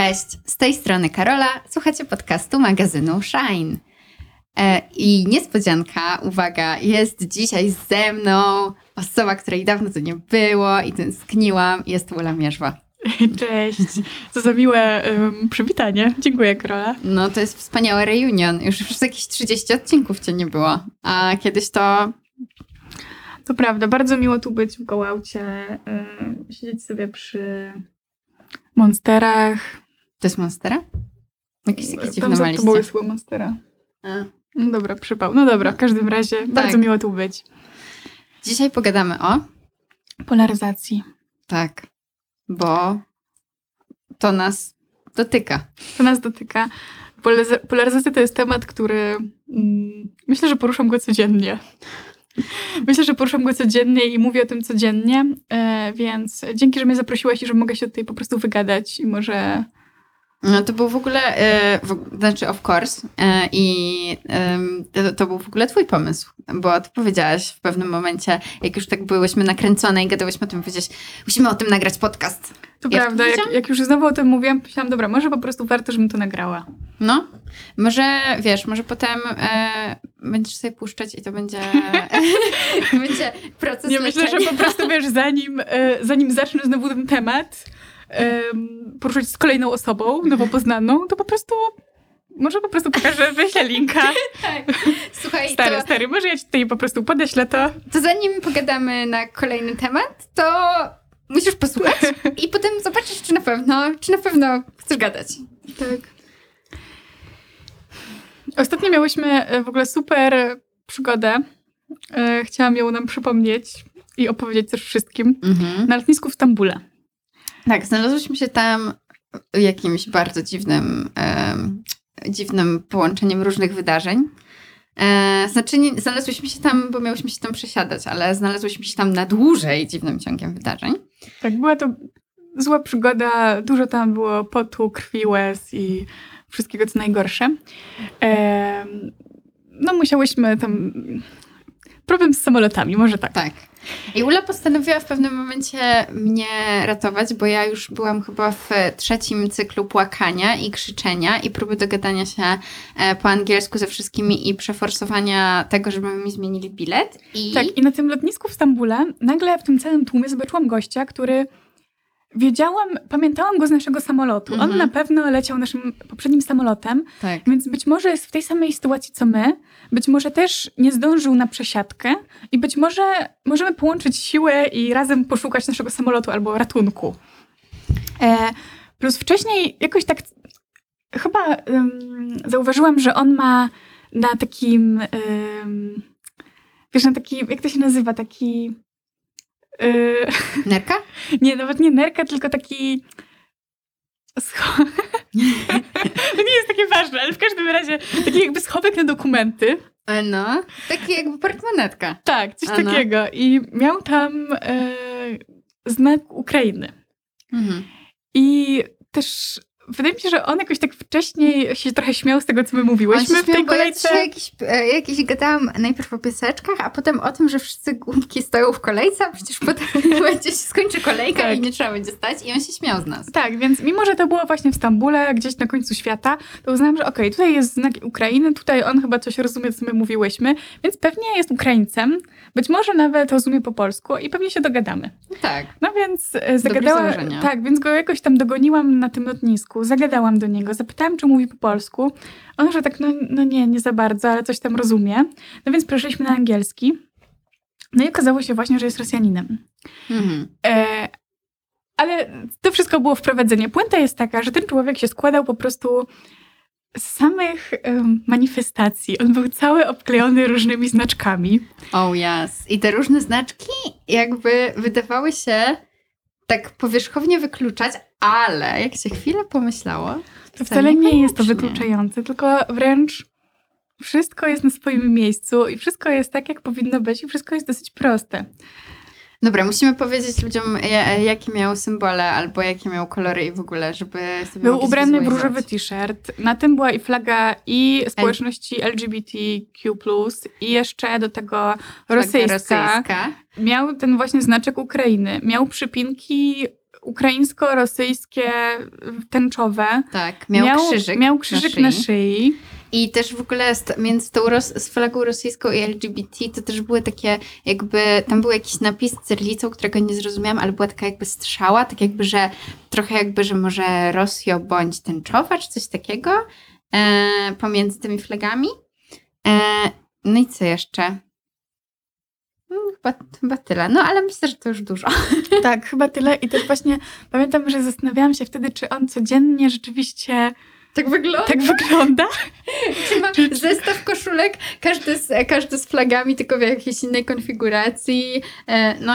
Cześć, z tej strony Karola. Słuchacie podcastu magazynu Shine. E, I niespodzianka, uwaga, jest dzisiaj ze mną osoba, której dawno tu nie było i tęskniłam. Jest Ula Mierzwa. Cześć. Co za miłe um, przywitanie. Dziękuję, Karola. No to jest wspaniały reunion. Już przez jakieś 30 odcinków cię nie było. A kiedyś to... To prawda. Bardzo miło tu być w Gołałcie. Y, siedzieć sobie przy monsterach. To jest monstera? Jakieś takie dziwne Tam tobą jest chyba monstera. A. No dobra, przypał. No dobra, w każdym razie bardzo miło tu być. Dzisiaj pogadamy o... Polaryzacji. Tak, bo to nas dotyka. To nas dotyka. Polaryza- Polaryzacja to jest temat, który mm, myślę, że poruszam go codziennie. Myślę, że poruszam go codziennie i mówię o tym codziennie, e, więc dzięki, że mnie zaprosiłaś i że mogę się tutaj po prostu wygadać i może... No to był w ogóle, e, znaczy of course, e, i em, to, to był w ogóle twój pomysł, bo ty powiedziałaś w pewnym momencie, jak już tak byłyśmy nakręcone i gadałyśmy o tym, powiedziałaś, musimy o tym nagrać podcast. To Jak prawda, jak, jak już znowu o tym mówiłam, myślałam, dobra, może po prostu warto, żebym to nagrała. No, może, wiesz, może potem e, będziesz sobie puszczać i to będzie, będzie proces Nie myślę, że po prostu, wiesz, zanim, e, zanim zacznę znowu ten temat em, poruszać z kolejną osobą, nowo poznaną, to po prostu może po prostu pokażę, wyślę linka. Tak. Słuchaj, Stary, to, stary, może ja ci tutaj po prostu podeślę to. to zanim pogadamy na kolejny temat, to musisz posłuchać i potem zobaczysz, czy na pewno, czy na pewno chcesz gadać. Tak. Ostatnio miałyśmy e, w ogóle super przygodę. E, Chciałam ją nam przypomnieć i opowiedzieć też wszystkim. Na lotnisku w Stambule. Tak, znalazłyśmy się tam jakimś bardzo dziwnym, em, dziwnym połączeniem różnych wydarzeń. E, znaczy, nie, znalazłyśmy się tam, bo miałyśmy się tam przesiadać, ale znalazłyśmy się tam na dłużej dziwnym ciągiem wydarzeń. Tak, była to zła przygoda. Dużo tam było potu, krwi, łez i wszystkiego, co najgorsze. Em, no, musiałyśmy tam... Problem z samolotami, może tak. Tak. I Ula postanowiła w pewnym momencie mnie ratować, bo ja już byłam chyba w trzecim cyklu płakania i krzyczenia i próby dogadania się e, po angielsku ze wszystkimi i przeforsowania tego, żeby mi zmienili bilet. I Tak, i na tym lotnisku w Stambule nagle w tym całym tłumie zobaczyłam gościa, który wiedziałam, pamiętałam go z naszego samolotu. On Mhm. na pewno leciał naszym poprzednim samolotem, tak. więc być może jest w tej samej sytuacji co my, być może też nie zdążył na przesiadkę i być może możemy połączyć siły i razem poszukać naszego samolotu albo ratunku. E, plus wcześniej jakoś tak chyba ym, zauważyłam, że on ma na takim ym, wiesz, na taki, jak to się nazywa, taki yy, Nerka? nie, nawet nie nerka, tylko taki scho- to nie jest takie ważne, ale w każdym razie taki jakby schowek na dokumenty. E, No, taki jakby portmonetka. Tak, coś A no. takiego. I miał tam e, znak Ukrainy. Mhm. I też wydaje mi się, że on jakoś tak wcześniej się trochę śmiał z tego, co my mówiłyśmy w tej ja kolejce. dzisiaj Jakieś, e, jakieś gadałam najpierw o pieseczkach, a potem o tym, że wszyscy głupki stoją w kolejce, a przecież potem będzie się skończy kolejka Tak. i nie trzeba będzie stać i on się śmiał z nas. Tak, więc mimo, że to było właśnie w Stambule, gdzieś na końcu świata, to uznałam, że okej, tutaj jest znak Ukrainy, tutaj on chyba coś rozumie, co my mówiłyśmy, więc pewnie jest Ukraińcem, być może nawet rozumie po polsku i pewnie się dogadamy. Tak. No więc e, zagadałam, założenia. tak, więc go jakoś tam dogoniłam na tym lotnisku, zagadałam do niego, zapytałam, czy mówi po polsku. On, że tak, no, no nie, nie za bardzo, ale coś tam rozumie. No więc przeszliśmy na angielski. No i okazało się właśnie, że jest Rosjaninem. Mhm. E, ale to wszystko było wprowadzenie. Puenta jest taka, że ten człowiek się składał po prostu z samych em, manifestacji. On był cały obklejony różnymi znaczkami. Oh yes. I te różne znaczki jakby wydawały się tak powierzchownie wykluczać, ale jak się chwilę pomyślało, To wcale nie jest to wykluczające, tylko wręcz wszystko jest na swoim miejscu i wszystko jest tak, jak powinno być i wszystko jest dosyć proste. Dobra, musimy powiedzieć ludziom, ja- jakie miał symbole albo jakie miał kolory i w ogóle, żeby sobie Był ubrany w różowy t-shirt. Na tym była i flaga i społeczności LGBTQ+, i jeszcze do tego rosyjska. rosyjska. Miał ten właśnie znaczek Ukrainy. Miał przypinki ukraińsko-rosyjskie tęczowe. Tak, miał, krzyżyk. Miał krzyżyk na szyi. Na szyi. I też w ogóle z, między tą ros, z flagą rosyjską i LGBT to też były takie jakby, tam był jakiś napis cyrylicą, którego nie zrozumiałam, ale była taka jakby strzała, tak jakby, że trochę jakby, że może Rosjo bądź tęczowa, czy coś takiego e, pomiędzy tymi flagami. E, no i co jeszcze? No, chyba, chyba tyle. No ale myślę, że to już dużo. Tak, chyba tyle. I też właśnie pamiętam, że zastanawiałam się wtedy, czy on codziennie rzeczywiście tak wygląda? Tak wygląda. Czy ma zestaw koszulek, każdy z, każdy z flagami, tylko w jakiejś innej konfiguracji. E, no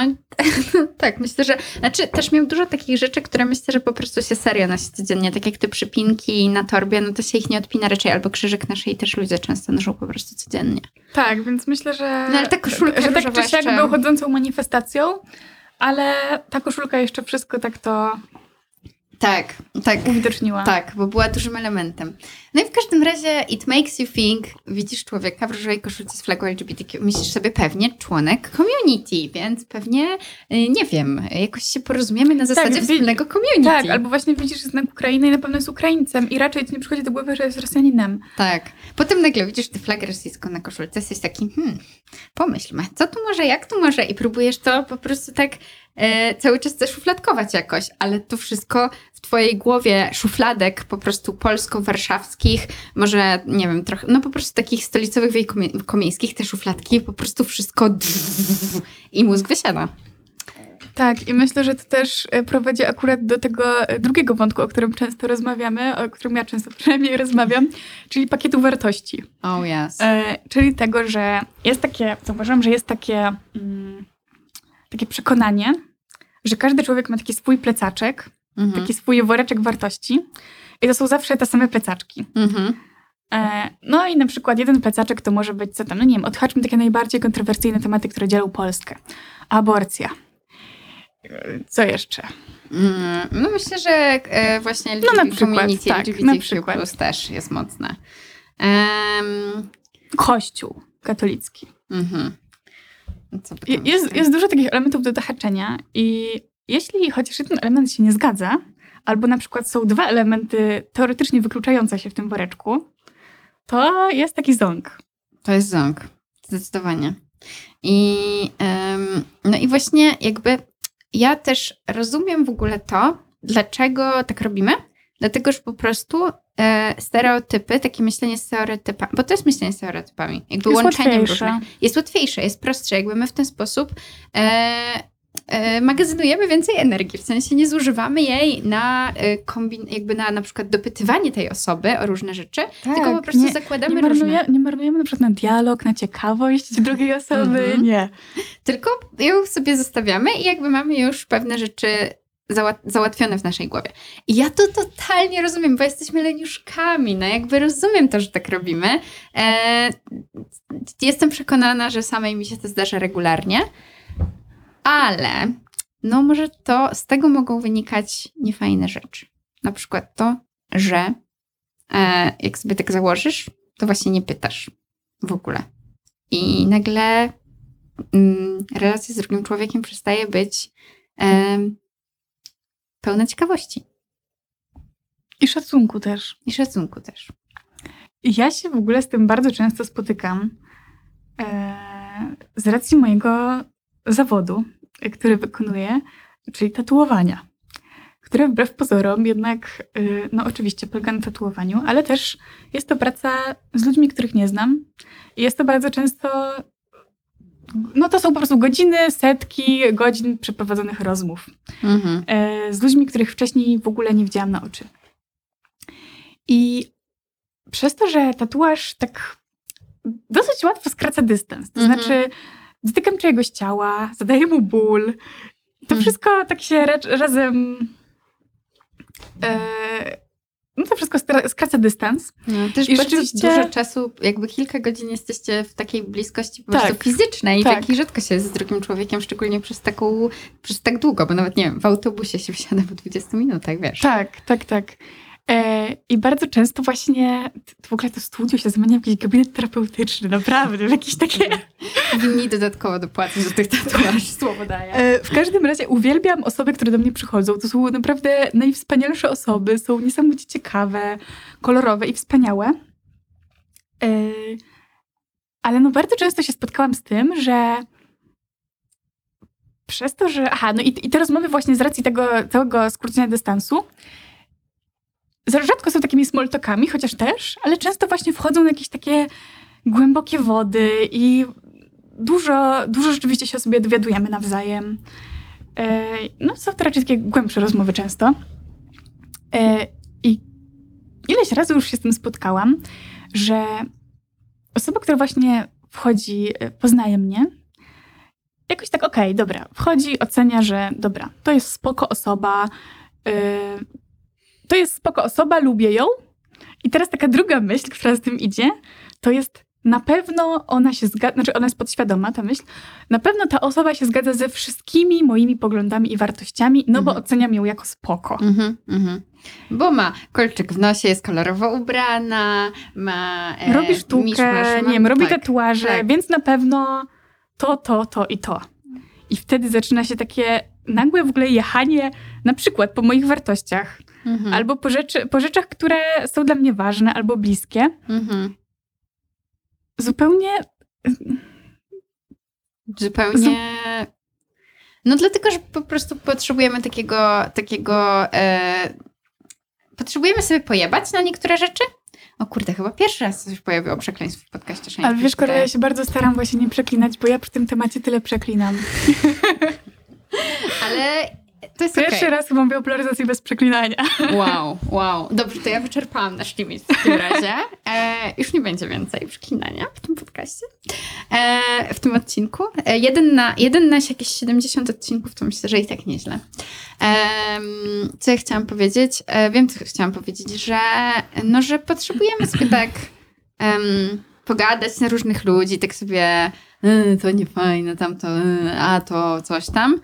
tak, myślę, że... Znaczy też miał dużo takich rzeczy, które myślę, że po prostu się serio nosi codziennie. Tak jak te przypinki na torbie, no to się ich nie odpina raczej, albo krzyżyk na szyi też ludzie często noszą po prostu codziennie. Tak, więc myślę, że... No ale ta koszulka Że tak czy siak był chodzącą manifestacją, ale ta koszulka jeszcze wszystko tak to tak, tak. Uwidoczniła. Tak, bo była dużym elementem. No i w każdym razie it makes you think, widzisz człowieka w różowej koszulce z flagą LGBTQ, myślisz sobie pewnie członek community, więc pewnie, y, nie wiem, jakoś się porozumiemy na zasadzie tak, wspólnego community. Tak, albo właśnie widzisz znak Ukrainy i na pewno jest Ukraińcem i raczej ci nie przychodzi do głowy, że jest Rosjaninem. Tak. Potem nagle widzisz tę flagę rosyjską na koszulce, jesteś taki, hmm, pomyślmy, co tu może, jak tu może i próbujesz to po prostu tak cały czas zaszufladkować jakoś, ale to wszystko w twojej głowie szufladek po prostu polsko-warszawskich, może nie wiem, trochę, no po prostu takich stolicowych wiejkomiejskich, te szufladki, po prostu wszystko i mózg wysiada. Tak, i myślę, że to też e, prowadzi akurat do tego e, drugiego wątku, o którym często rozmawiamy, o którym ja często przynajmniej rozmawiam, czyli pakietu wartości. Oh yes. E, czyli tego, że jest takie, zauważyłam, że jest takie, mm, takie przekonanie, że każdy człowiek ma taki swój plecaczek, mhm. taki swój woreczek wartości i to są zawsze te same plecaczki. Mhm. E, no i na przykład jeden plecaczek to może być, co tam, no nie wiem, odhaczmy takie najbardziej kontrowersyjne tematy, które dzielą Polskę. Aborcja. Co jeszcze? Mm, no myślę, że e, właśnie LGBT no na przykład, community tak, LGBTQ na przykład. plus też jest mocne. Um, Kościół katolicki. Mhm. Jest, jest dużo takich elementów do dohaczenia i jeśli chociaż jeden element się nie zgadza, albo na przykład są dwa elementy teoretycznie wykluczające się w tym woreczku, to jest taki ząg. To jest ząg, zdecydowanie. I, no i właśnie jakby ja też rozumiem w ogóle to, dlaczego tak robimy. Dlatego, że po prostu e, stereotypy, takie myślenie stereotypami, bo to jest myślenie stereotypami, jakby jest łączeniem łatwiejsze. różnych. Jest łatwiejsze, jest prostsze, jakby my w ten sposób e, E, magazynujemy więcej energii, w sensie nie zużywamy jej na e, kombin- jakby na na przykład dopytywanie tej osoby o różne rzeczy, tak, tylko po prostu nie, zakładamy nie marnuje, różne... Nie marnujemy na przykład na dialog, na ciekawość drugiej osoby, mhm. nie. Tylko ją sobie zostawiamy i jakby mamy już pewne rzeczy załatwione w naszej głowie. I ja to totalnie rozumiem, bo jesteśmy leniuszkami, no jakby rozumiem to, że tak robimy. E, jestem przekonana, że samej mi się to zdarza regularnie, ale no może to z tego mogą wynikać niefajne rzeczy. Na przykład to, że e, jak sobie tak założysz, to właśnie nie pytasz w ogóle. I nagle mm, relacja z drugim człowiekiem przestaje być pełna ciekawości. I szacunku też. I szacunku też. Ja się w ogóle z tym bardzo często spotykam e, z racji mojego zawodu, który wykonuję, czyli tatuowania, które wbrew pozorom jednak, y, no oczywiście polega na tatuowaniu, ale też jest to praca z ludźmi, których nie znam. I jest to bardzo często, no to są po prostu godziny, setki godzin przeprowadzonych rozmów mhm. E, z ludźmi, których wcześniej w ogóle nie widziałam na oczy. I przez to, że tatuaż tak dosyć łatwo skraca dystans, to mhm. znaczy dotykam czyjegoś ciała, zadaję mu ból. To hmm. wszystko tak się razem. E, no to wszystko skraca dystans. No, też I rzeczywiście dużo czasu, jakby kilka godzin jesteście w takiej bliskości po tak, prostu fizycznej. Tak. Taki rzadko się z drugim człowiekiem, szczególnie przez taką, przez tak długo, bo nawet nie wiem, w autobusie się wsiada po 20 minutach, wiesz. Tak, tak, tak. E, I bardzo często właśnie w ogóle to studio się zamienia w jakiś gabinet terapeutyczny, naprawdę, w jakieś takie... Powinni dodatkowo dopłacić do tych tatuaży, słowo daję. E, w każdym razie uwielbiam osoby, które do mnie przychodzą. To są naprawdę najwspanialsze osoby, są niesamowicie ciekawe, kolorowe i wspaniałe. E, ale no bardzo często się spotkałam z tym, że przez to, że. Aha, no i, i te rozmowy właśnie z racji tego całego skrócenia dystansu rzadko są takimi small talkami, chociaż też, ale często właśnie wchodzą na jakieś takie głębokie wody i dużo, dużo rzeczywiście się o sobie dowiadujemy nawzajem. E, no są to raczej takie głębsze rozmowy często. E, I ileś razy już się z tym spotkałam, że osoba, która właśnie wchodzi, e, poznaje mnie, jakoś tak, okej, okay, dobra, wchodzi, ocenia, że dobra, to jest spoko osoba, to jest spoko osoba, lubię ją. I teraz taka druga myśl, która z tym idzie, to jest na pewno ona się zgadza, znaczy ona jest podświadoma, ta myśl, na pewno ta osoba się zgadza ze wszystkimi moimi poglądami i wartościami, no bo mhm. oceniam ją jako spoko. Mhm, mhm. Bo ma kolczyk w nosie, jest kolorowo ubrana, ma... E, robi sztukę, nie wiem, robi tak, tatuaże, tak. więc na pewno to, to, to i to. I wtedy zaczyna się takie nagłe w ogóle jechanie, na przykład po moich wartościach, mhm. albo po, rzeczy, po rzeczach, które są dla mnie ważne albo bliskie. Mhm. Zupełnie. Zupełnie. No dlatego, że po prostu potrzebujemy takiego, takiego e... potrzebujemy sobie pojebać na niektóre rzeczy, o kurde, chyba pierwszy raz coś pojawiło przekleństwo w podcaście Ale wiesz, Korea, ja się bardzo staram właśnie nie przeklinać, bo ja przy tym temacie tyle przeklinam. Ale to jest Pierwszy okay. raz chyba mówię o polaryzacji bez przeklinania. Wow, wow. Dobrze, to ja wyczerpałam nasz limit w takim razie. E, już nie będzie więcej przeklinania w tym podcaście. E, w tym odcinku. E, jeden, na, jeden na jakieś 70 odcinków, to myślę, że i tak nieźle. E, co ja chciałam powiedzieć? E, wiem, co chciałam powiedzieć, że, no, że potrzebujemy sobie tak um, pogadać na różnych ludzi, tak sobie y, to nie fajne, tamto, y, a to coś tam.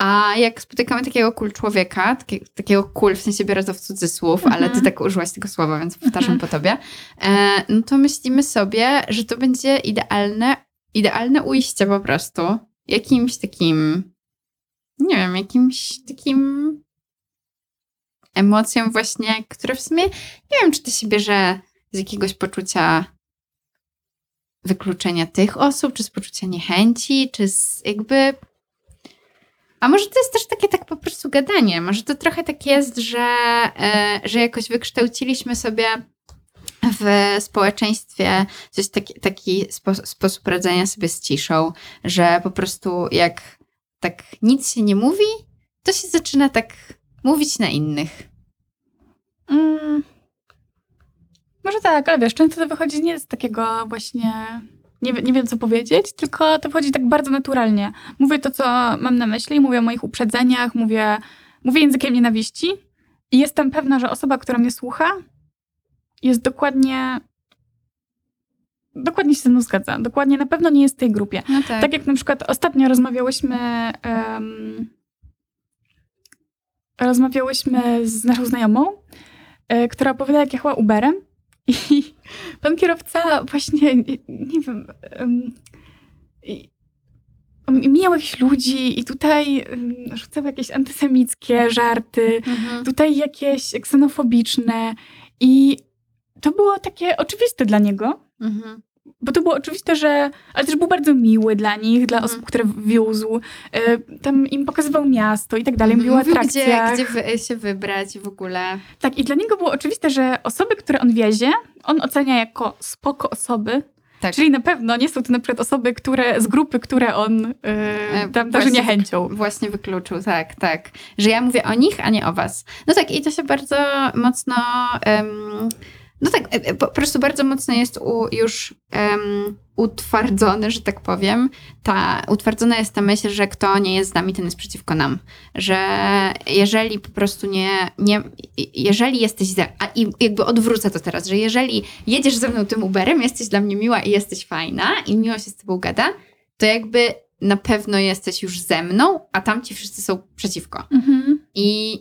A jak spotykamy takiego cool człowieka, taki, takiego cool, w sensie biorę to w cudzysłów, mhm. ale ty tak użyłaś tego słowa, więc powtarzam mhm. po tobie, e, no to myślimy sobie, że to będzie idealne, idealne ujście po prostu. Jakimś takim, nie wiem, jakimś takim emocją właśnie, które w sumie, nie wiem, czy to się bierze z jakiegoś poczucia wykluczenia tych osób, czy z poczucia niechęci, czy z jakby a może to jest też takie tak po prostu gadanie. Może to trochę tak jest, że, e, że jakoś wykształciliśmy sobie w społeczeństwie coś taki, taki spo, sposób radzenia sobie z ciszą, że po prostu jak tak nic się nie mówi, to się zaczyna tak mówić na innych. Mm. Może tak, ale wiesz, często to wychodzi nie z takiego właśnie nie, nie wiem, co powiedzieć, tylko to wchodzi tak bardzo naturalnie. Mówię to, co mam na myśli, mówię o moich uprzedzeniach, mówię, mówię językiem nienawiści i jestem pewna, że osoba, która mnie słucha, jest dokładnie dokładnie się ze mną zgadza. Dokładnie na pewno nie jest w tej grupie. No tak. tak. jak na przykład ostatnio rozmawiałyśmy um, rozmawiałyśmy z naszą znajomą, y, która opowiada, jak jechała Uberem i pan kierowca właśnie, nie wiem, um, mijał jakichś ludzi i tutaj um, rzucał jakieś antysemickie żarty, mhm. tutaj jakieś ksenofobiczne i to było takie oczywiste dla niego. Mhm bo to było oczywiste, że. Ale też był bardzo miły dla nich, dla osób, które wiózł. E, tam im pokazywał miasto i tak dalej, mówił o atrakcjach. Gdzie, gdzie się wybrać w ogóle. Tak, i dla niego było oczywiste, że osoby, które on wiezie, on ocenia jako spoko osoby. Tak. Czyli na pewno nie są to na przykład osoby, które z grupy, które on yy, tam darzy niechęcią. Właśnie wykluczył, tak, tak. Że ja mówię o nich, a nie o was. No tak, i to się bardzo mocno. No tak, e, e, po prostu bardzo mocno jest u, już um, utwardzony, że tak powiem. Ta, utwardzona jest ta myśl, że kto nie jest z nami, ten jest przeciwko nam. Że jeżeli po prostu nie, nie jeżeli jesteś za, a i jakby odwrócę to teraz, że jeżeli jedziesz ze mną tym Uberem, jesteś dla mnie miła i jesteś fajna i miło się z tobą gada, to jakby na pewno jesteś już ze mną, a tamci wszyscy są przeciwko. Mhm. I,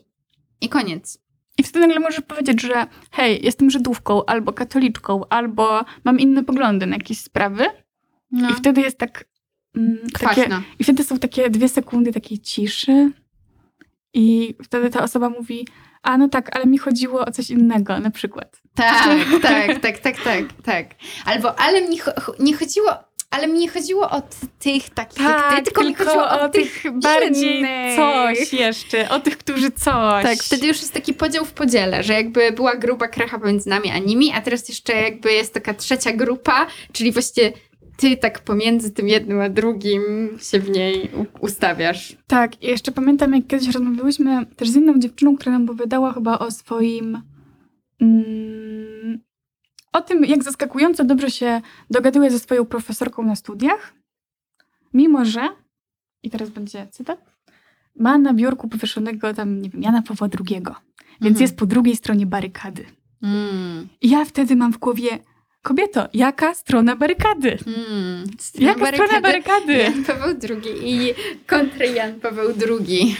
I koniec. I wtedy nagle możesz powiedzieć, że hej, jestem Żydówką, albo katoliczką, albo mam inne poglądy na jakieś sprawy. No. I wtedy jest tak... Mm, takie. I wtedy są takie dwie sekundy takiej ciszy. I wtedy ta osoba mówi, a no tak, ale mi chodziło o coś innego, na przykład. Tak, tak, tak, tak, tak, tak. Albo, ale mi cho- nie chodziło, ale mi nie chodziło o tych takich jak ty, tylko, mi chodziło o, tych bardziej innych. coś jeszcze, o tych, którzy coś. Tak, wtedy już jest taki podział w podziele, że jakby była gruba kracha pomiędzy nami a nimi, a teraz jeszcze jakby jest taka trzecia grupa, czyli właściwie ty tak pomiędzy tym jednym a drugim się w niej ustawiasz. Tak, i jeszcze pamiętam, jak kiedyś rozmawiałyśmy też z inną dziewczyną, która nam opowiadała chyba o swoim. Mm, o tym, jak zaskakująco dobrze się dogaduje ze swoją profesorką na studiach, mimo że, i teraz będzie cytat, ma na biurku powieszonego tam, nie wiem, Jana Pawła II, więc Mhm. jest po drugiej stronie barykady. Mm, I ja wtedy mam w głowie, kobieto, jaka strona barykady? mm. Jaka strona barykady? Jan Paweł II i kontra Jan Paweł II.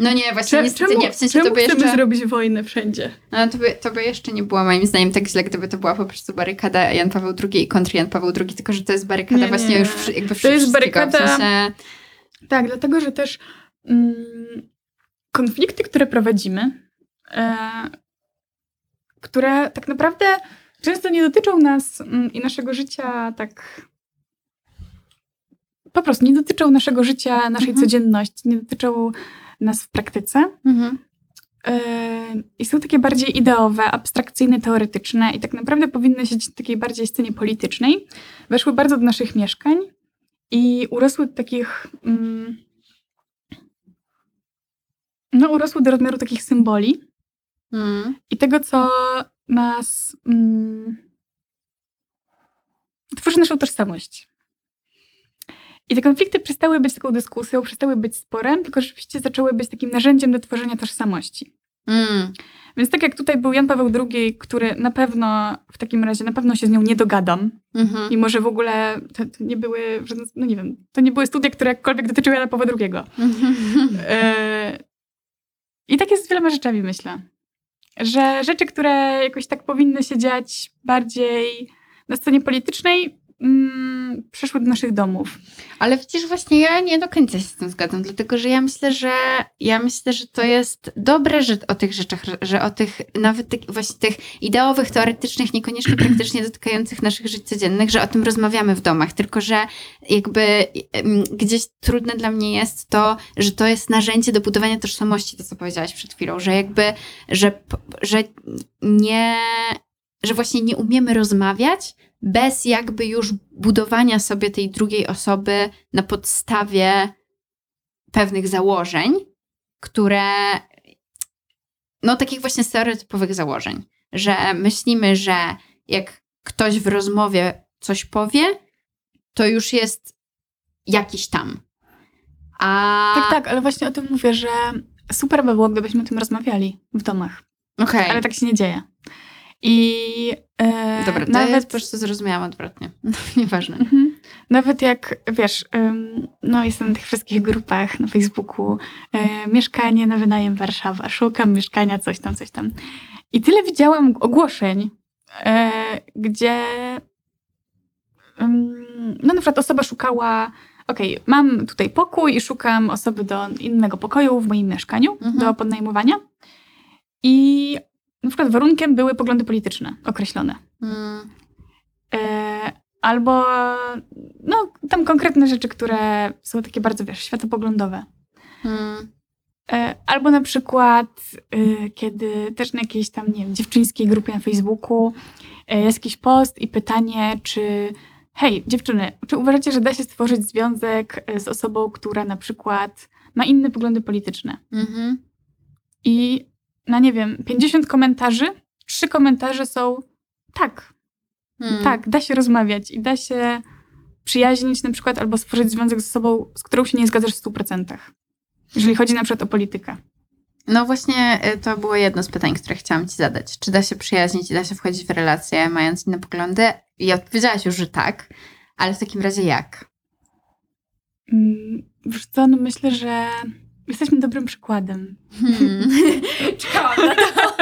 No nie, właśnie niestety nie. W sensie czemu to by chcemy jeszcze... zrobić wojnę wszędzie? No to by, to by jeszcze nie było moim zdaniem tak źle, gdyby to była po prostu barykada Jan Paweł II i kontra Jan Paweł II, tylko że to jest barykada Nie, właśnie nie. już jakby To jest barykada- W sensie, Tak, dlatego, że też mm, konflikty, które prowadzimy, e, które tak naprawdę często nie dotyczą nas mm, i naszego życia tak. Po prostu nie dotyczą naszego życia, naszej Mhm. codzienności, nie dotyczą nas w praktyce. mhm. E, I są takie bardziej ideowe, abstrakcyjne, teoretyczne i tak naprawdę powinny się w takiej bardziej scenie politycznej. Weszły bardzo do naszych mieszkań i urosły do takich. Mm, no, urosły do rozmiaru takich symboli Mm. i tego, co nas. Mm, tworzy naszą tożsamość. I te konflikty przestały być taką dyskusją, przestały być sporem, tylko rzeczywiście zaczęły być takim narzędziem do tworzenia tożsamości. Mm. Więc tak jak tutaj był Jan Paweł II, który na pewno w takim razie na pewno się z nią nie dogadam, Mhm. mimo że w ogóle to, to nie były, no nie wiem, to nie były studia, które jakkolwiek dotyczyły Jana Pawła II. Mhm. E, I tak jest z wieloma rzeczami, myślę. Że rzeczy, które jakoś tak powinny się dziać bardziej na scenie politycznej, mm, przeszły do naszych domów. Ale widzisz, właśnie ja nie do końca się z tym zgadzam, dlatego że ja myślę, że ja myślę, że to jest dobre, że o tych rzeczach, że o tych nawet tych, właśnie tych ideowych, teoretycznych, niekoniecznie praktycznie dotykających naszych żyć codziennych, że o tym rozmawiamy w domach, tylko że jakby gdzieś trudne dla mnie jest to, że to jest narzędzie do budowania tożsamości, to co powiedziałaś przed chwilą, że jakby, że, że nie, że właśnie nie umiemy rozmawiać, bez jakby już budowania sobie tej drugiej osoby na podstawie pewnych założeń, które, no takich właśnie stereotypowych założeń, że myślimy, że jak ktoś w rozmowie coś powie, to już jest jakiś tam. A. Tak, tak, ale właśnie o tym mówię, że super by było, gdybyśmy o tym rozmawiali w domach. Okej. Ale tak się nie dzieje. I e, Dobra, to nawet ja po prostu zrozumiałam odwrotnie. No, nieważne. Mhm. Nawet jak, wiesz, ym, no jestem na tych wszystkich grupach na Facebooku, e, mieszkanie na wynajem Warszawa, szukam mieszkania, coś tam, coś tam. I tyle widziałam ogłoszeń, e, gdzie ym, no na przykład osoba szukała, okej, mam tutaj pokój i szukam osoby do innego pokoju w moim mieszkaniu, Mhm. do podnajmowania. I na przykład warunkiem były poglądy polityczne określone. Mm, E, albo no, tam konkretne rzeczy, które są takie bardzo, wiesz, światopoglądowe. mm, E, albo na przykład, e, kiedy też na jakiejś tam, nie wiem, dziewczyńskiej grupie na Facebooku e, jest jakiś post i pytanie, czy hej, dziewczyny, czy uważacie, że da się stworzyć związek e, z osobą, która na przykład ma inne poglądy polityczne? mhm. I na, nie wiem, 50 komentarzy, trzy komentarze są tak, Mm. Tak, da się rozmawiać i da się przyjaźnić na przykład albo stworzyć związek z osobą, z którą się nie zgadzasz w 100%. Jeżeli chodzi na przykład o politykę. No właśnie y, to było jedno z pytań, które chciałam Ci zadać. Czy da się przyjaźnić i da się wchodzić w relacje, mając inne poglądy? I odpowiedziałaś już, że tak, ale w takim razie jak? Mm, Wiesz co, no myślę, że Jesteśmy dobrym przykładem. Hmm. Czekałam na to.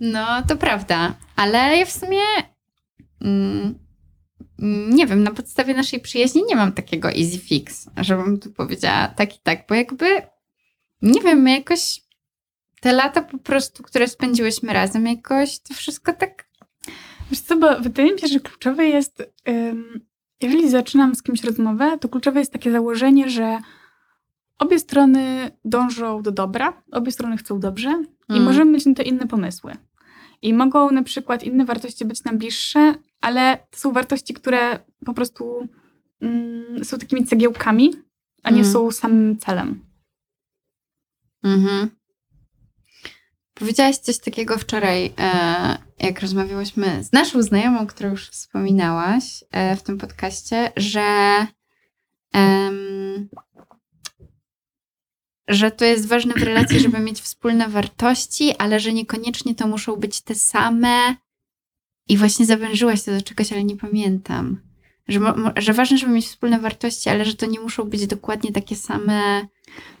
No, to prawda. Ale ja w sumie mm, nie wiem, na podstawie naszej przyjaźni nie mam takiego easy fix, żebym tu powiedziała tak i tak, bo jakby nie wiem, my jakoś te lata po prostu, które spędziłyśmy razem, jakoś to wszystko tak Wiesz co, bo wydaje mi się, że kluczowe jest, ym, jeżeli zaczynam z kimś rozmowę, to kluczowe jest takie założenie, że obie strony dążą do dobra, obie strony chcą dobrze i Mm. możemy mieć na to inne pomysły. I mogą na przykład inne wartości być nam bliższe, ale to są wartości, które po prostu mm, są takimi cegiełkami, a nie Mm. są samym celem. Mhm. Powiedziałaś coś takiego wczoraj, e, jak rozmawiałyśmy z naszą znajomą, którą już wspominałaś e, w tym podcaście, że, że to jest ważne w relacji, żeby mieć wspólne wartości, ale że niekoniecznie to muszą być te same. I właśnie zawężyłaś to do czegoś, ale nie pamiętam. Że, że ważne, żeby mieć wspólne wartości, ale że to nie muszą być dokładnie takie same.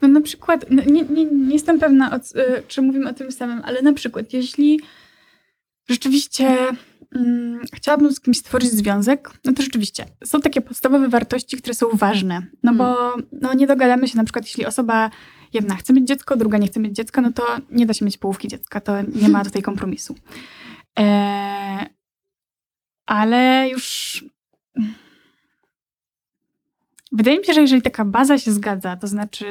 No na przykład, no, nie, nie, nie jestem pewna, o, y, czy mówimy o tym samym, ale na przykład, jeśli rzeczywiście mm, chciałabym z kimś stworzyć związek, no to rzeczywiście są takie podstawowe wartości, które są ważne. No bo no, nie dogadamy się na przykład, jeśli osoba jedna chce mieć dziecko, druga nie chce mieć dziecka, no to nie da się mieć połówki dziecka, to nie ma tutaj kompromisu. E, ale już... Wydaje mi się, że jeżeli taka baza się zgadza, to znaczy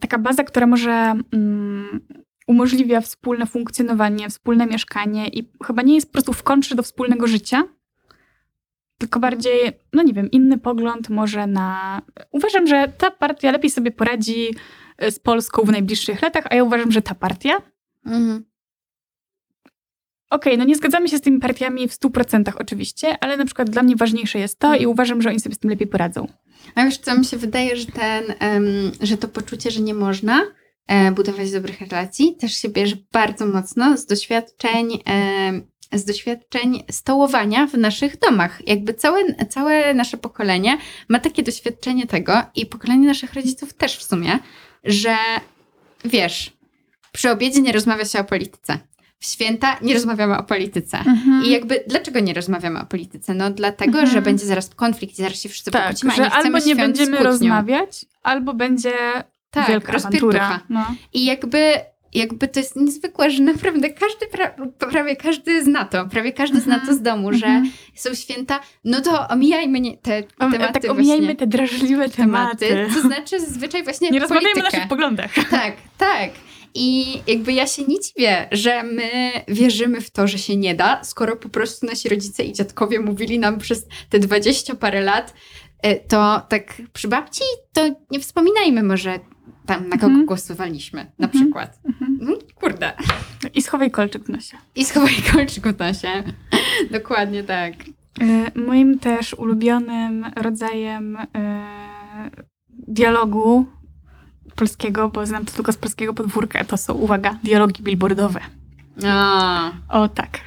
taka baza, która może mm, umożliwia wspólne funkcjonowanie, wspólne mieszkanie i chyba nie jest po prostu w kontrze do wspólnego życia, tylko bardziej, no nie wiem, inny pogląd może na... Uważam, że ta partia lepiej sobie poradzi e, z Polską w najbliższych latach, a ja uważam, że ta partia Mhm. Okej, no nie zgadzamy się z tymi partiami w 100% oczywiście, ale na przykład dla mnie ważniejsze jest to i uważam, że oni sobie z tym lepiej poradzą. A wiesz co, mi się wydaje, że ten, em, że to poczucie, że nie można budować dobrych relacji, też się bierze bardzo mocno z doświadczeń, em, z doświadczeń stołowania w naszych domach. Jakby całe, całe nasze pokolenie ma takie doświadczenie tego i pokolenie naszych rodziców też w sumie, że wiesz, przy obiedzie nie rozmawia się o polityce. W święta nie rozmawiamy o polityce. I jakby, dlaczego nie rozmawiamy o polityce? No dlatego, Mhm. że będzie zaraz konflikt i zaraz się wszyscy tak, pokłócimy, że nie albo nie będziemy rozmawiać, albo będzie Tak, wielka awantura. No. I jakby, jakby to jest niezwykłe, że naprawdę każdy, pra, prawie każdy zna to, prawie każdy zna to z domu, że Mhm. są święta, no to omijajmy nie, te Om- tematy tak omijajmy te drażliwe tematy. tematy, to znaczy zazwyczaj właśnie Nie rozmawiajmy o politykę. naszych poglądach. Tak, tak. I jakby ja się nie dziwię, że my wierzymy w to, że się nie da, skoro po prostu nasi rodzice i dziadkowie mówili nam przez te dwadzieścia parę lat, e, to tak przy babci, to nie wspominajmy może tam, na kogo Mhm. głosowaliśmy, na Mhm. przykład. Mhm. Mhm, Kurde. I schowaj kolczyk w nosie. I schowaj kolczyk w nosie. Dokładnie tak. E, Moim też ulubionym rodzajem e, dialogu polskiego, bo znam to tylko z polskiego podwórka, to są, uwaga, dialogi billboardowe. A, O tak.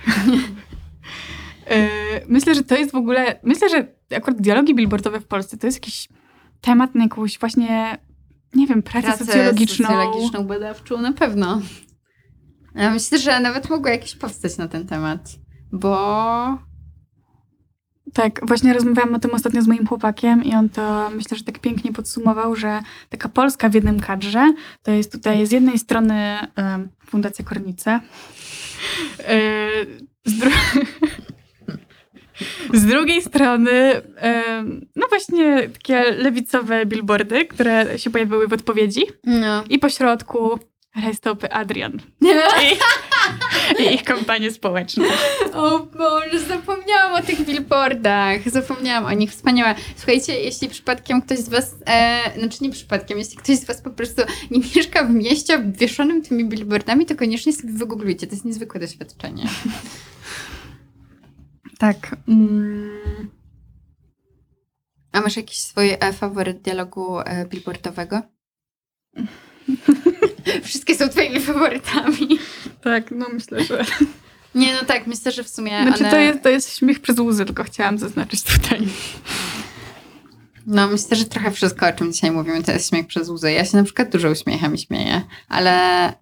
E, myślę, że to jest w ogóle, myślę, że akurat dialogi billboardowe w Polsce to jest jakiś temat na jakąś właśnie, nie wiem, pracę, pracę socjologiczną. socjologiczną, badawczą, na pewno. Ja myślę, że nawet mogło jakieś powstać na ten temat, bo Tak, właśnie rozmawiałam o tym ostatnio z moim chłopakiem i on to myślę, że tak pięknie podsumował, że taka Polska w jednym kadrze to jest tutaj z jednej strony Fundacja Kornice, e, z, dru- z drugiej strony no właśnie takie lewicowe billboardy, które się pojawiły w odpowiedzi no. i po środku rajstopy Adrian i, i ich kampanie społeczne. O Boże, zapomniałam o tych billboardach. Zapomniałam o nich. Wspaniałe. Słuchajcie, jeśli przypadkiem ktoś z was, e, znaczy nie przypadkiem, jeśli ktoś z was po prostu nie mieszka w mieście obwieszonym tymi billboardami, to koniecznie sobie wygooglujcie. To jest niezwykłe doświadczenie. Tak. Mm. A masz jakiś swój e, faworyt dialogu e, billboardowego? Wszystkie są twoimi faworytami. Tak, no myślę, że... Nie, no tak, myślę, że w sumie Znaczy one... to jest, to jest śmiech przez łzy, tylko chciałam zaznaczyć tutaj. No, myślę, że trochę wszystko, o czym dzisiaj mówimy, to jest śmiech przez łzy. Ja się na przykład dużo uśmiecham i śmieję, ale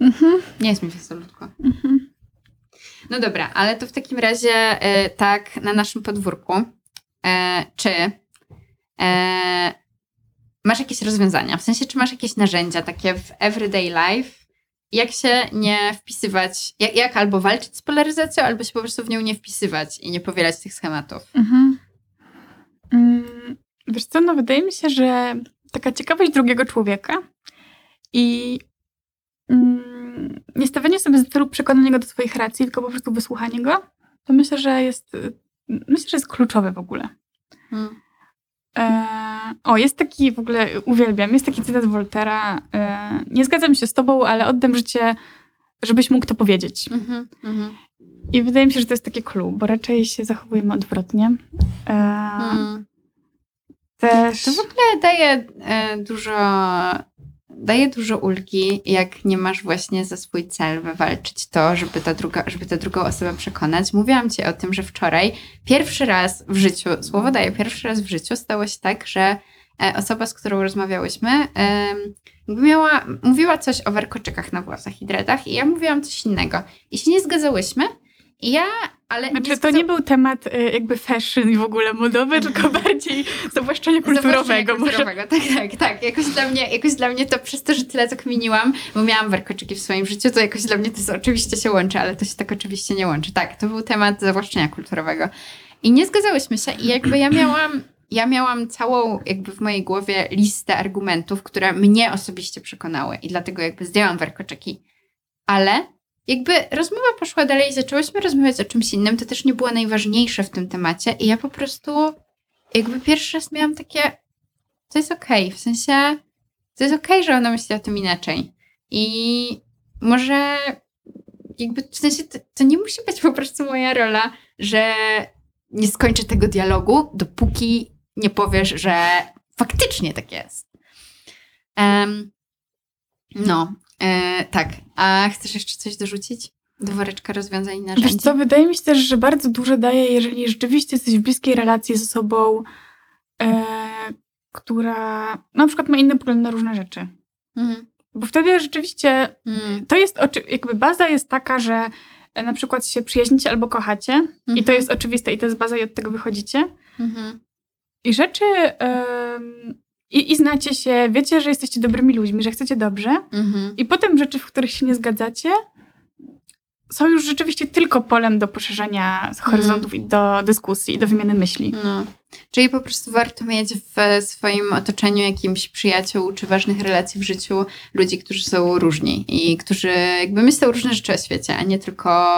Mhm. nie jest mi wesolutko. Mhm. No dobra, ale to w takim razie e, tak na naszym podwórku, e, czy e, masz jakieś rozwiązania? W sensie, czy masz jakieś narzędzia takie w everyday life? Jak się nie wpisywać, jak, jak albo walczyć z polaryzacją, albo się po prostu w nią nie wpisywać i nie powielać tych schematów? Mhm. Mm, Wiesz co, no wydaje mi się, że taka ciekawość drugiego człowieka i mm, nie stawianie sobie za celu przekonania go do swoich racji, tylko po prostu wysłuchanie go, to myślę, że jest, myślę, że jest kluczowe w ogóle. Hmm. E, o, jest taki w ogóle, uwielbiam, jest taki cytat Woltera. E, nie zgadzam się z tobą, ale oddam życie, żebyś mógł to powiedzieć. Mhm, mhm. I wydaje mi się, że to jest takie clue, bo raczej się zachowujemy odwrotnie. E, Hmm. Też. To w ogóle daje e, dużo, daje dużo ulgi, jak nie masz właśnie za swój cel wywalczyć to, żeby ta druga, żeby tę drugą osobę przekonać. Mówiłam ci o tym, że wczoraj pierwszy raz w życiu, słowo daję, pierwszy raz w życiu stało się tak, że e, osoba, z którą rozmawiałyśmy, miała, mówiła coś o warkoczykach na włosach i dreadach i ja mówiłam coś innego. I się nie zgadzałyśmy ja, ale... Znaczy, nie to nie był temat y, jakby fashion i w ogóle modowy, tylko bardziej zawłaszczenia kulturowego. Kulturowego. Tak, tak, tak. Jakoś dla, mnie, jakoś dla mnie to przez to, że tyle to kminiłam, bo miałam warkoczyki w swoim życiu, to jakoś dla mnie to jest, oczywiście się łączy, ale to się tak oczywiście nie łączy. Tak, to był temat zawłaszczenia kulturowego. I nie zgadzałyśmy się i jakby ja miałam, ja miałam całą jakby w mojej głowie listę argumentów, które mnie osobiście przekonały i dlatego jakby zdjęłam warkoczyki. Ale jakby rozmowa poszła dalej zaczęłyśmy rozmawiać o czymś innym, to też nie było najważniejsze w tym temacie i ja po prostu jakby pierwszy raz miałam takie, to jest okej, w sensie to jest okej, że ona myśli o tym inaczej. I może jakby w sensie to, to nie musi być po prostu moja rola, że nie skończę tego dialogu, dopóki nie powiesz, że faktycznie tak jest. Em, no, e, tak. A chcesz jeszcze coś dorzucić? Do woreczka rozwiązań i narzędzi? Wiesz co, wydaje mi się też, że bardzo dużo daje, jeżeli rzeczywiście jesteś w bliskiej relacji z osobą, e, która na przykład ma inny pogląd na różne rzeczy. Mhm. Bo wtedy rzeczywiście Mm, to jest, jakby baza jest taka, że na przykład się przyjaźnicie albo kochacie i to Mhm. jest oczywiste i to jest baza i od tego wychodzicie. mhm. I rzeczy i, i znacie się, wiecie, że jesteście dobrymi ludźmi, że chcecie dobrze Mhm. i potem rzeczy, w których się nie zgadzacie są już rzeczywiście tylko polem do poszerzania horyzontów i do dyskusji, i do wymiany myśli. No. Czyli po prostu warto mieć w swoim otoczeniu jakimś przyjaciół czy ważnych relacji w życiu ludzi, którzy są różni i którzy jakby myślą różne rzeczy o świecie, a nie tylko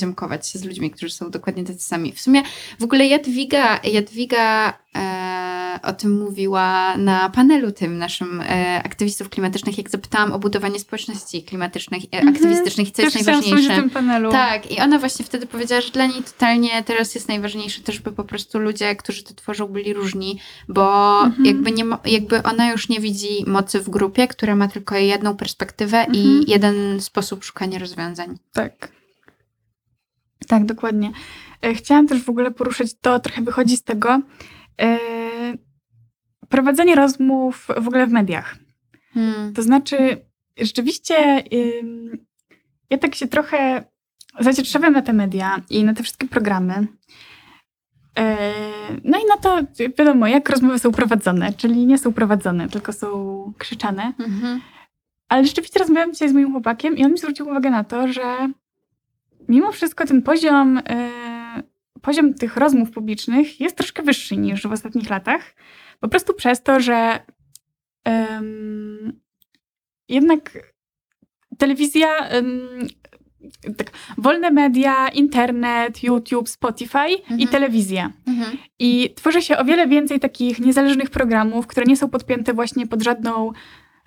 ziomkować się z ludźmi, którzy są dokładnie tacy sami. W sumie w ogóle Jadwiga, Jadwiga e, o tym mówiła na panelu tym naszym e, aktywistów klimatycznych, jak zapytałam o budowanie społeczności klimatycznych, e, Mhm. aktywistycznych i co Też jest najważniejsze. tym panelu. Tak, i ona właśnie wtedy powiedziała, że dla niej totalnie teraz jest najważniejsze to, żeby po prostu ludzie, którzy to tworzą, byli różni, bo Mhm. jakby, nie, jakby ona już nie widzi mocy w grupie, która ma tylko jedną perspektywę Mhm. i jeden sposób szukania rozwiązań. Tak. Tak, dokładnie. E, Chciałam też w ogóle poruszyć to, trochę wychodzi z tego, e, prowadzenie rozmów w ogóle w mediach. Hmm. To znaczy, rzeczywiście, ja tak się trochę zacietrzewiam na te media i na te wszystkie programy. E, No i na to, wiadomo, jak rozmowy są prowadzone, czyli nie są prowadzone, tylko są krzyczane. Mhm. Ale rzeczywiście rozmawiałam dzisiaj z moim chłopakiem i on mi zwrócił uwagę na to, że mimo wszystko ten poziom, e, poziom tych rozmów publicznych jest troszkę wyższy niż w ostatnich latach. Po prostu przez to, że em, jednak telewizja, em, tak, wolne media, internet, YouTube, Spotify i Mhm. telewizja. Mhm. I tworzy się o wiele więcej takich niezależnych programów, które nie są podpięte właśnie pod żadną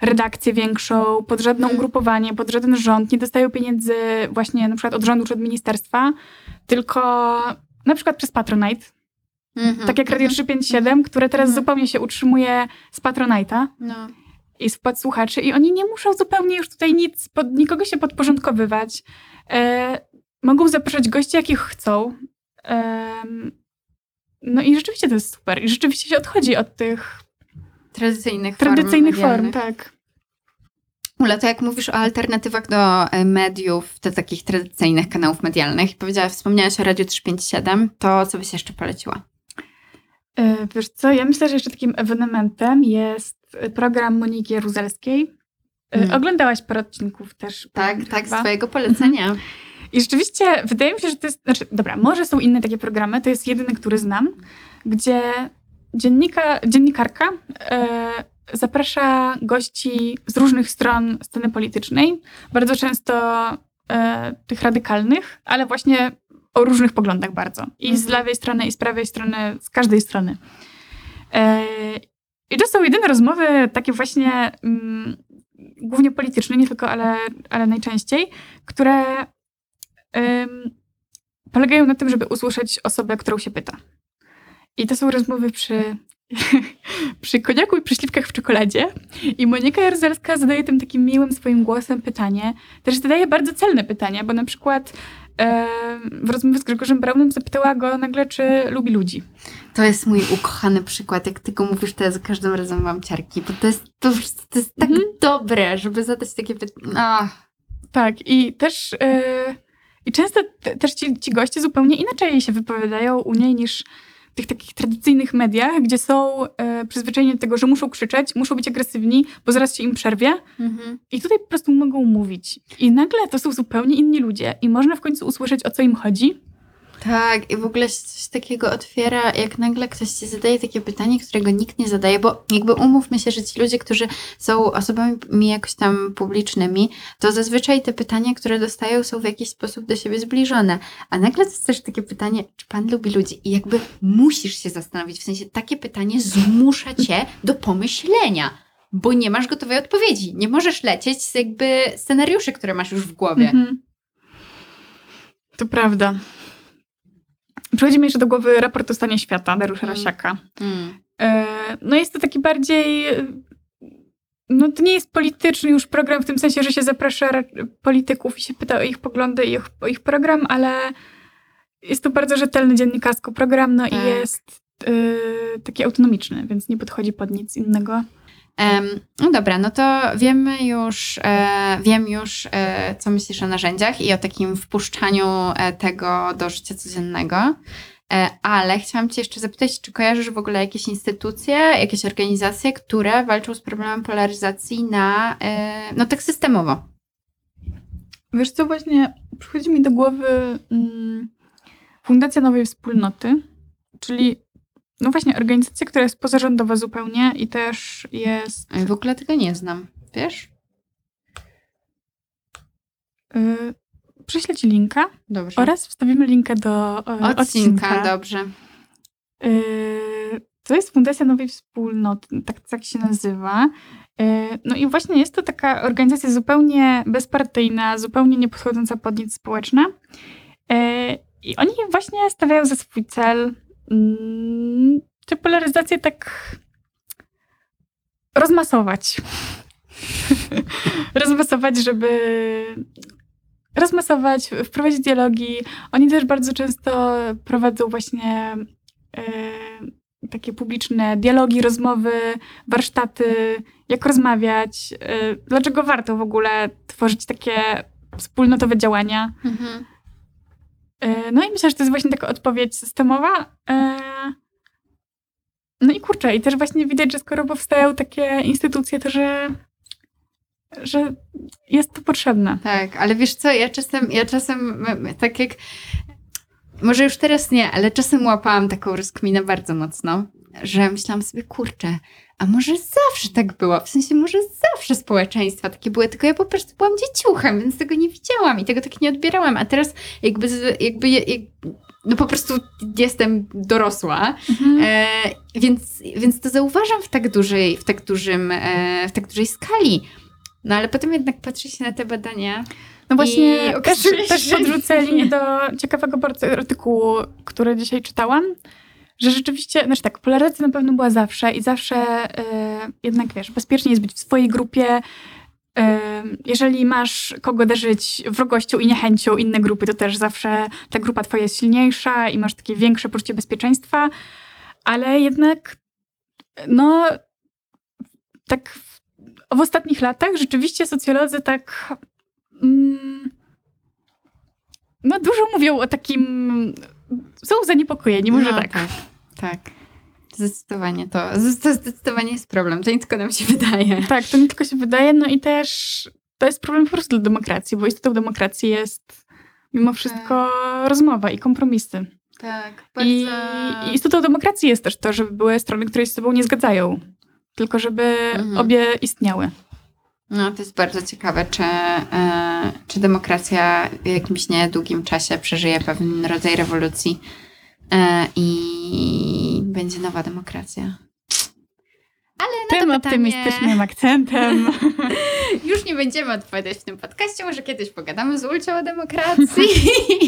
redakcję większą, pod żadne Mhm. ugrupowanie, pod żaden rząd, nie dostają pieniędzy właśnie na przykład od rządu czy od ministerstwa, tylko na przykład przez Patronite, Mhm. tak jak Radio Mhm. 357, które teraz Mhm. zupełnie się utrzymuje z Patronite'a No. i z wpłat słuchaczy i oni nie muszą zupełnie już tutaj nic, pod, nikogo się podporządkowywać. E, mogą zapraszać gości, jakich chcą. Em, no i rzeczywiście to jest super. I rzeczywiście się odchodzi od tych Tradycyjnych, tradycyjnych form, form, tak. Ula, to jak mówisz o alternatywach do e, mediów, do takich tradycyjnych kanałów medialnych, powiedziałaś, wspomniałaś o Radiu 357, to co byś jeszcze poleciła? E, Wiesz co, ja myślę, że jeszcze takim ewenementem jest program Moniki Jaruzelskiej. E, Mm. Oglądałaś parę odcinków też. Tak, tak, z twojego polecenia. I rzeczywiście wydaje mi się, że to jest, znaczy, dobra, może są inne takie programy, to jest jedyny, który znam, gdzie dziennika, dziennikarka e, zaprasza gości z różnych stron sceny politycznej, bardzo często tych radykalnych, ale właśnie o różnych poglądach bardzo. I z Mhm. lewej strony, i z prawej strony, z każdej strony. E, I to są jedyne rozmowy takie właśnie mm, głównie polityczne, nie tylko, ale, ale najczęściej, które ym, polegają na tym, żeby usłyszeć osobę, którą się pyta. I to są rozmowy przy, przy koniaku i przy śliwkach w czekoladzie. I Monika Jaruzelska zadaje tym takim miłym swoim głosem pytanie. Też zadaje bardzo celne pytania, bo na przykład w rozmowie z Grzegorzem Braunem zapytała go nagle, czy lubi ludzi. To jest mój ukochany przykład. Jak ty go mówisz, to ja za każdym razem mam ciarki, bo to jest, to, to jest tak Mhm. dobre, żeby zadać takie pytanie. Tak, i też, yy, i często te, też ci, ci goście zupełnie inaczej się wypowiadają u niej niż tych takich tradycyjnych mediach, gdzie są yy, przyzwyczajeni do tego, że muszą krzyczeć, muszą być agresywni, bo zaraz się im przerwie. Mhm. I tutaj po prostu mogą mówić. I nagle to są zupełnie inni ludzie i można w końcu usłyszeć, o co im chodzi. Tak, i w ogóle się coś takiego otwiera, jak nagle ktoś ci zadaje takie pytanie, którego nikt nie zadaje, bo jakby umówmy się, że ci ludzie, którzy są osobami jakoś tam publicznymi, to zazwyczaj te pytania, które dostają, są w jakiś sposób do siebie zbliżone. A nagle też takie pytanie, czy pan lubi ludzi? I jakby musisz się zastanowić, w sensie takie pytanie zmusza cię do pomyślenia. Bo nie masz gotowej odpowiedzi. Nie możesz lecieć z jakby scenariuszy, które masz już w głowie. Mhm. To prawda. Przychodzi mi jeszcze do głowy raport o stanie świata Dariusza Mm. Rosiaka. Mm. E, No jest to taki bardziej. e, No to nie jest polityczny już program w tym sensie, że się zaprasza ra- polityków i się pyta o ich poglądy i o, o ich program, ale jest to bardzo rzetelny dziennikarsko program, no Tak. i jest e, taki autonomiczny, więc nie podchodzi pod nic innego. No dobra, no to wiemy już, e, wiem już, e, co myślisz o narzędziach i o takim wpuszczaniu e, tego do życia codziennego. Ale chciałam Cię jeszcze zapytać, czy kojarzysz w ogóle jakieś instytucje, jakieś organizacje, które walczą z problemem polaryzacji na, no tak systemowo? Wiesz co, właśnie przychodzi mi do głowy mm, Fundacja Nowej Wspólnoty, czyli no właśnie organizacja, która jest pozarządowa zupełnie i też jest W ogóle tego nie znam, wiesz? y, prześlę ci linka Dobrze. oraz wstawimy linkę do y, Odcinka, odcinka. dobrze. Y, to jest Fundacja Nowej Wspólnoty, tak, tak się nazywa. Y, No i właśnie jest to taka organizacja zupełnie bezpartyjna, zupełnie nie podchodząca pod nic społeczna. Y, I oni właśnie stawiają za swój cel mm, tę polaryzację tak rozmasować. rozmasować, żeby rozmasować, wprowadzić dialogi. Oni też bardzo często prowadzą właśnie e, takie publiczne dialogi, rozmowy, warsztaty, jak rozmawiać, e, dlaczego warto w ogóle tworzyć takie wspólnotowe działania. Mhm. E, No i myślę, że to jest właśnie taka odpowiedź systemowa. E, No i kurczę, i też właśnie widać, że skoro powstają takie instytucje, to że, że jest to potrzebne. Tak, ale wiesz co, ja czasem, ja czasem tak jak, może już teraz nie, ale czasem łapałam taką rozkminę bardzo mocno, że myślałam sobie, kurczę, a może zawsze tak było, w sensie może zawsze społeczeństwa takie były, tylko ja po prostu byłam dzieciuchem, więc tego nie widziałam i tego tak nie odbierałam, a teraz jakby, jakby, je- jak, no po prostu jestem dorosła, E, więc, więc to zauważam w tak dużej, w tak dużym, e, w tak dużej skali. No ale potem jednak patrzy się na te badania. No właśnie, I też, też podrzucę link do ciekawego artykułu, który dzisiaj czytałam, że rzeczywiście, znaczy tak, polaryzacja na pewno była zawsze i zawsze e, jednak, wiesz, bezpiecznie jest być w swojej grupie, Ym, Jeżeli masz kogo darzyć wrogością i niechęcią innej grupy, to też zawsze ta grupa twoja jest silniejsza i masz takie większe poczucie bezpieczeństwa, ale jednak no tak w, w ostatnich latach rzeczywiście socjolodzy tak mm, no dużo mówią o takim są zaniepokojeni, może No, tak. tak. Tak. Zdecydowanie to, to zdecydowanie jest problem. To nie tylko nam się wydaje. Tak, to nie tylko się wydaje, no i też to jest problem po prostu dla demokracji, bo istotą demokracji jest mimo wszystko rozmowa i kompromisy. Tak, I, I istotą demokracji jest też to, żeby były strony, które się z sobą nie zgadzają, tylko żeby Mhm. obie istniały. No, to jest bardzo ciekawe, czy, e, czy demokracja w jakimś niedługim czasie przeżyje pewien rodzaj rewolucji i będzie nowa demokracja. Ale Tym optymistycznym akcentem. już nie będziemy odpowiadać w tym podcaście. Może kiedyś pogadamy z Ulcią o demokracji.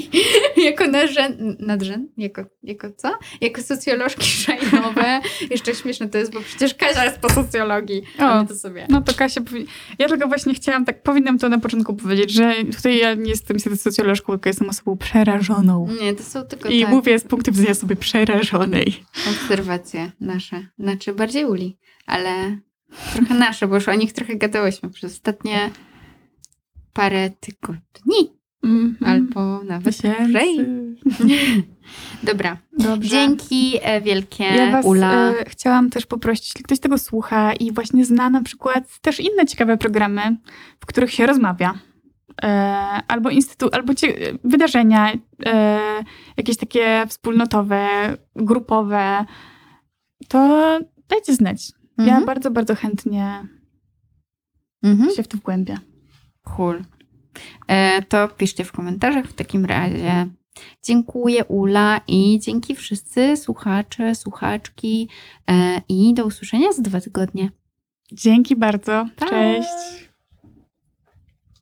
jako nadrzęd, nadrzęd? Jako, jako co? Jako socjolożki szajnowe. Jeszcze śmieszne to jest, bo przecież Kasia jest po socjologii. O. to sobie. No to Kasia, powi- ja tylko właśnie chciałam, tak powinnam to na początku powiedzieć, że tutaj ja nie jestem socjolożką, tylko jestem osobą przerażoną. Nie, to są tylko I tak. mówię z punktu widzenia osoby przerażonej. obserwacje nasze. Znaczy bardziej Uli, ale trochę nasze, bo już o nich trochę gadałyśmy przez ostatnie parę tygodni. Mhm. Albo nawet dłużej. Dobra. Dobrze. Dzięki e, wielkie, Ja was Ula. e, chciałam też poprosić, jeśli ktoś tego słucha i właśnie zna na przykład też inne ciekawe programy, w których się rozmawia. E, albo instytu, albo cie, wydarzenia, e, jakieś takie wspólnotowe, grupowe, to dajcie znać. Ja Mhm. bardzo, bardzo chętnie Mhm. się w to wgłębię. Cool. E, to piszcie w komentarzach w takim razie. Dziękuję Ula i dzięki wszyscy słuchacze, słuchaczki e, i do usłyszenia za dwa tygodnie. Dzięki bardzo. Pa! Cześć.